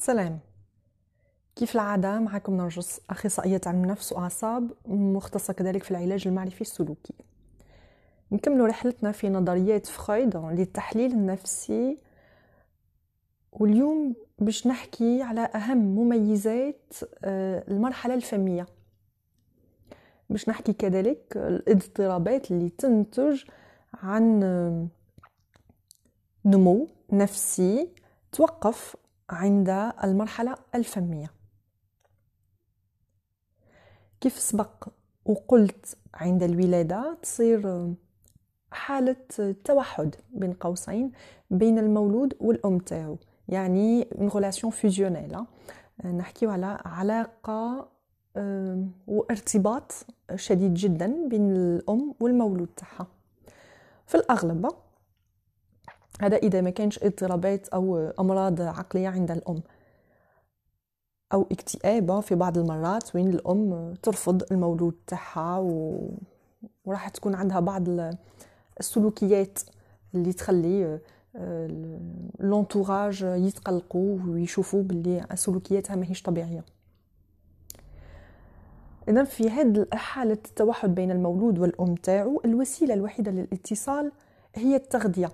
سلام. كيف العادة معكم نرجس أخصائية علم نفس وأعصاب مختصة كذلك في العلاج المعرفي السلوكي. نكمل رحلتنا في نظريات فرويد للتحليل النفسي. واليوم باش نحكي على أهم مميزات آه، المرحلة الفمية. باش نحكي كذلك الاضطرابات اللي تنتج عن آه، نمو نفسي توقف عند المرحلة الفمية. كيف سبق وقلت عند الولادة تصير حالة توحد بين قوسين بين المولود والأم تاعو يعني une relation fusionnelle نحكيو على علاقة وارتباط شديد جدا بين الأم والمولود تاعها. في الأغلب هذا إذا ما كانش اضطرابات أو أمراض عقلية عند الأم. أو اكتئاب في بعض المرات وين الأم ترفض المولود تاعها و... وراح تكون عندها بعض السلوكيات اللي تخلي لونتوراج يتقلقوا ويشوفوا باللي سلوكياتها ماهيش طبيعية. اذا في هذه حاله التوحد بين المولود والأم تاعو الوسيلة الوحيدة للاتصال هي التغذية.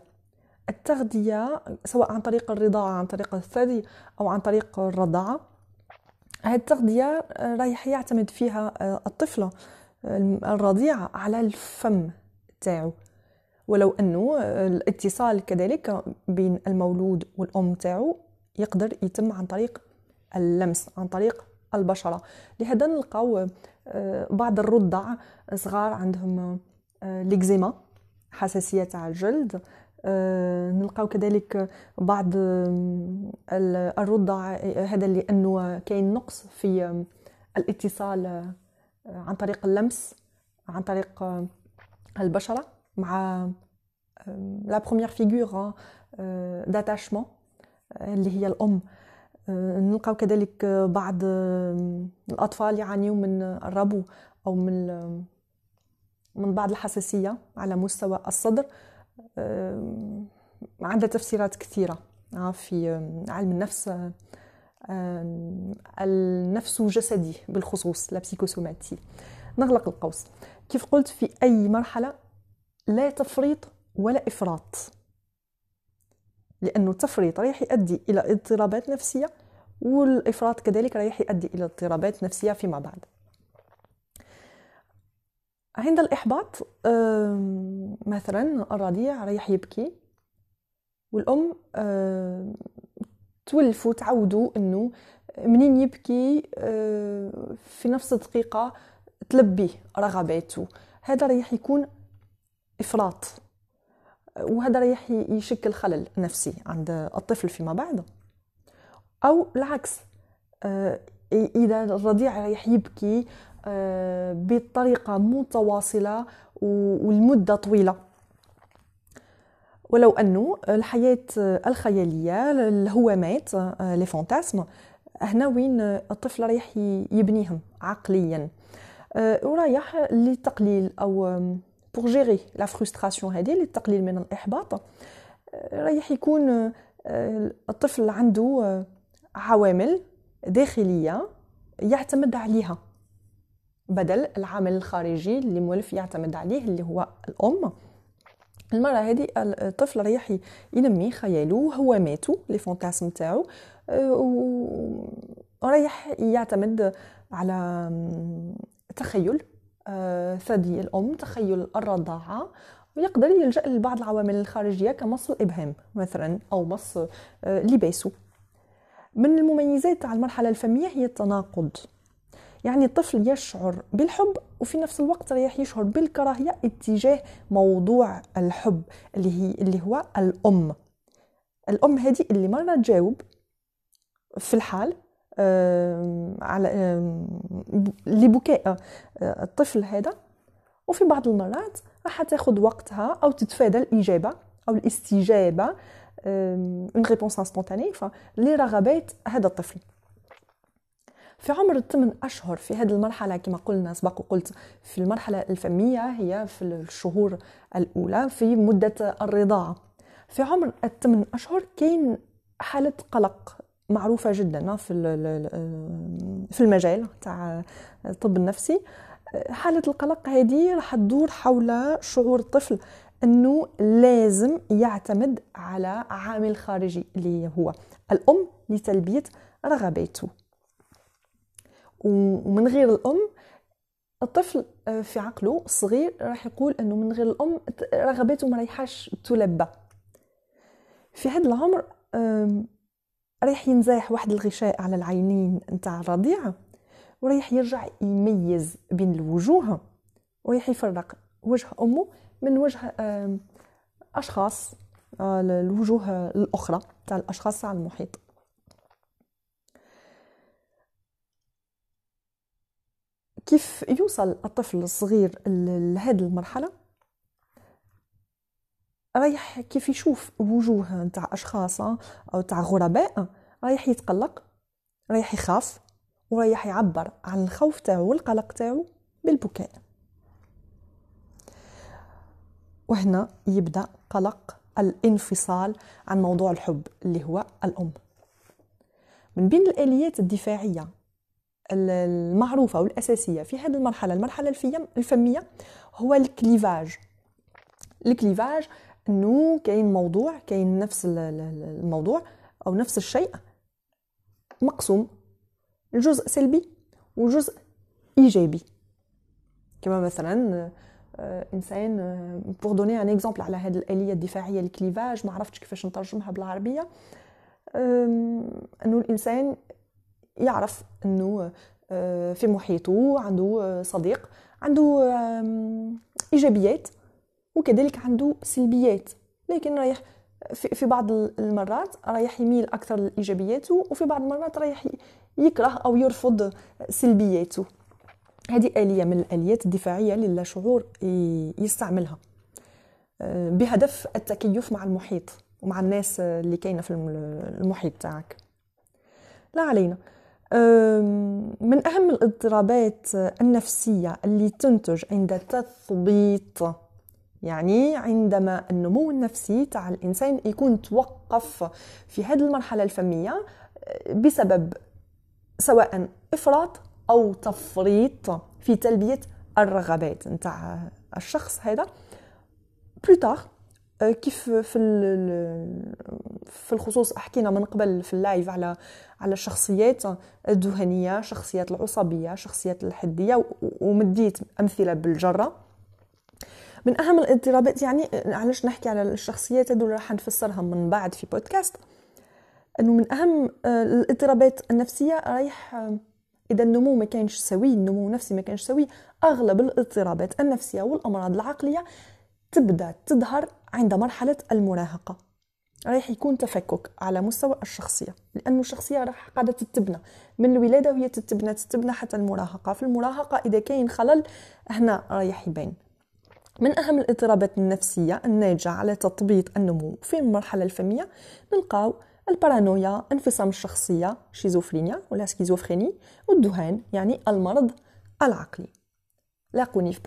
التغذية سواء عن طريق الرضاعة عن طريق الثدي أو عن طريق الرضاعة هذه التغذية رايح يعتمد فيها آه، الطفلة الرضيعة على الفم تاعو. ولو أنه الاتصال كذلك بين المولود والأم تاعو يقدر يتم عن طريق اللمس عن طريق البشرة. لهذا نلقاو آه، بعض الرضع صغار عندهم ليكزيما آه، حساسية تاع الجلد آه، نلقاو كذلك بعض الرضع هذا لأنه كاين نقص في الاتصال آه، عن طريق اللمس عن طريق البشرة مع لا بروميير فيغور داتاشمون اللي هي الأم. آه، نلقاو كذلك بعض الأطفال يعانيوا من الربو أو من من بعض الحساسية على مستوى الصدر. عندها تفسيرات كثيرة آه، في علم النفس النفس جسدي بالخصوص لا بسيكوسوماتي نغلق القوس. كيف قلت في أي مرحلة لا تفريط ولا إفراط. لأنه التفريط رايح يؤدي إلى اضطرابات نفسية والإفراط كذلك رايح يؤدي إلى اضطرابات نفسية فيما بعد. عند الإحباط مثلا الرضيع رايح يبكي والأم تولفوا تعودوا أنه منين يبكي في نفس الدقيقة تلبي رغباته. هذا رايح يكون إفراط وهذا رايح يشكل خلل نفسي عند الطفل فيما بعد. أو العكس إذا الرضيع رايح يبكي آه، بطريقة متواصلة والمدة طويلة. ولو أنه الحياة الخيالية الهوامات آه، لي فانتاسم هنا وين الطفل رايح يبنيهم عقليا. آه، ورايح للتقليل أو pour gérer la frustration هذه للتقليل من الإحباط. رايح يكون الطفل عنده عوامل داخلية يعتمد عليها. بدل العامل الخارجي اللي مولف يعتمد عليه اللي هو الأم. المرة هذه الطفل رايح ينمي خياله هو ماتو لي فونتاسم تاعو ورايح يعتمد على تخيل آه، ثدي الأم تخيل الرضاعة ويقدر يلجأ لبعض العوامل الخارجية كمص الابهام مثلا أو مص آه، لباسه. من المميزات تاع المرحلة الفميه هي التناقض. يعني الطفل يشعر بالحب وفي نفس الوقت رايح يشعر بالكراهية اتجاه موضوع الحب اللي هي اللي هو الأم. الأم هذه اللي مرة تجاوب في الحال على لبكاء آه، الطفل هذا. وفي بعض المرات راح تاخذ وقتها أو تتفادى الإجابة أو الاستجابة une réponse instantanée لرغبات هذا الطفل. في عمر الثمان أشهر في هذه المرحلة كما قلنا سبق وقلت في المرحلة الفمية هي في الشهور الأولى في مدة الرضاعة في عمر الثمان أشهر كاين حالة قلق معروفة جدا في في المجال تاع الطب النفسي. حالة القلق هذه راح تدور حول شعور الطفل إنه لازم يعتمد على عامل خارجي اللي هو الأم لتلبية رغباته. ومن غير الأم الطفل في عقله الصغير راح يقول إنه من غير الأم رغباته ما رايحاش تلبى في هذا العمر رايح ينزاح واحد الغشاء على العينين نتاع الرضيع ورايح يرجع يميز بين الوجوه ورايح يفرق وجه أمه من وجه أشخاص آه، الوجوه الأخرى تاع الأشخاص على المحيط. كيف يوصل الطفل الصغير لهذه المرحلة؟ رايح كيف يشوف وجوه نتاع أشخاص أو تاع غرباء رايح يتقلق رايح يخاف ورايح يعبر عن الخوف تاعو والقلق تاعو بالبكاء. وهنا يبدأ قلق الانفصال عن موضوع الحب اللي هو الأم. من بين الآليات الدفاعية المعروفة والأساسية في هذه المرحلة المرحلة الفمية هو الكليفاج. الكليفاج إنه كاين موضوع كاين نفس الموضوع أو نفس الشيء مقسوم. الجزء سلبي وجزء إيجابي. كما مثلا آه، إنسان pour donner un exemple على هذه الآلية الدفاعية ال clivage ما عرفتش كيفاش نترجمها بالعربية. إنه الإنسان يعرف إنه آه، في محيطه عنده صديق عنده إيجابيات وكذلك عنده سلبيات. لكن رايح في بعض المرات رايح يميل أكثر لإيجابياته وفي بعض المرات رايح يكره أو يرفض سلبياته. هذه آلية من الآليات الدفاعية اللي اللاشعور يستعملها. آه، بهدف التكيف مع المحيط ومع الناس اللي كاينة في المحيط تاعك. لا علينا. من أهم الاضطرابات النفسية اللي تنتج عند تثبيط يعني عندما النمو النفسي تاع الإنسان يكون توقف في هذه المرحلة الفمية آه، بسبب سواء إفراط أو تفريط في تلبية الرغبات نتاع الشخص هذا. بلوتار آه، كيف في في الخصوص حكينا من قبل في اللايف على على الشخصيات الذهنيه شخصيات العصبية شخصيات الحدية ومديت أمثلة بالجرة. من أهم الاضطرابات يعني علاش نحكي على الشخصيات هذول راح نفسرها من بعد في بودكاست؟ إنه من أهم آه، الاضطرابات النفسية رايح آه، إذا النمو ما كانش سوي النمو النفسي ما كانش سوي أغلب الاضطرابات النفسية والأمراض العقلية تبدأ تظهر عند مرحلة المراهقة. رايح يكون تفكك على مستوى الشخصية لأنه الشخصية راح قاعدة تتبنى. من الولادة وهي تتبنى تتبنى حتى المراهقة. في المراهقة إذا كاين خلل هنا رايح يبان. من أهم الاضطرابات النفسية الناتجة على تطبيط النمو في المرحلة الفمية نلقاو البارانويا انفصام الشخصية شيزوفرينيا ولا schizophrénie والذهان يعني المرض العقلي. لاقوني في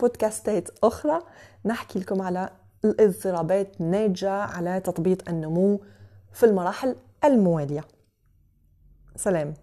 بودكاستات أخرى. نحكي لكم على الاضطرابات الناتجة على تثبيط النمو في المراحل الموالية. سلام.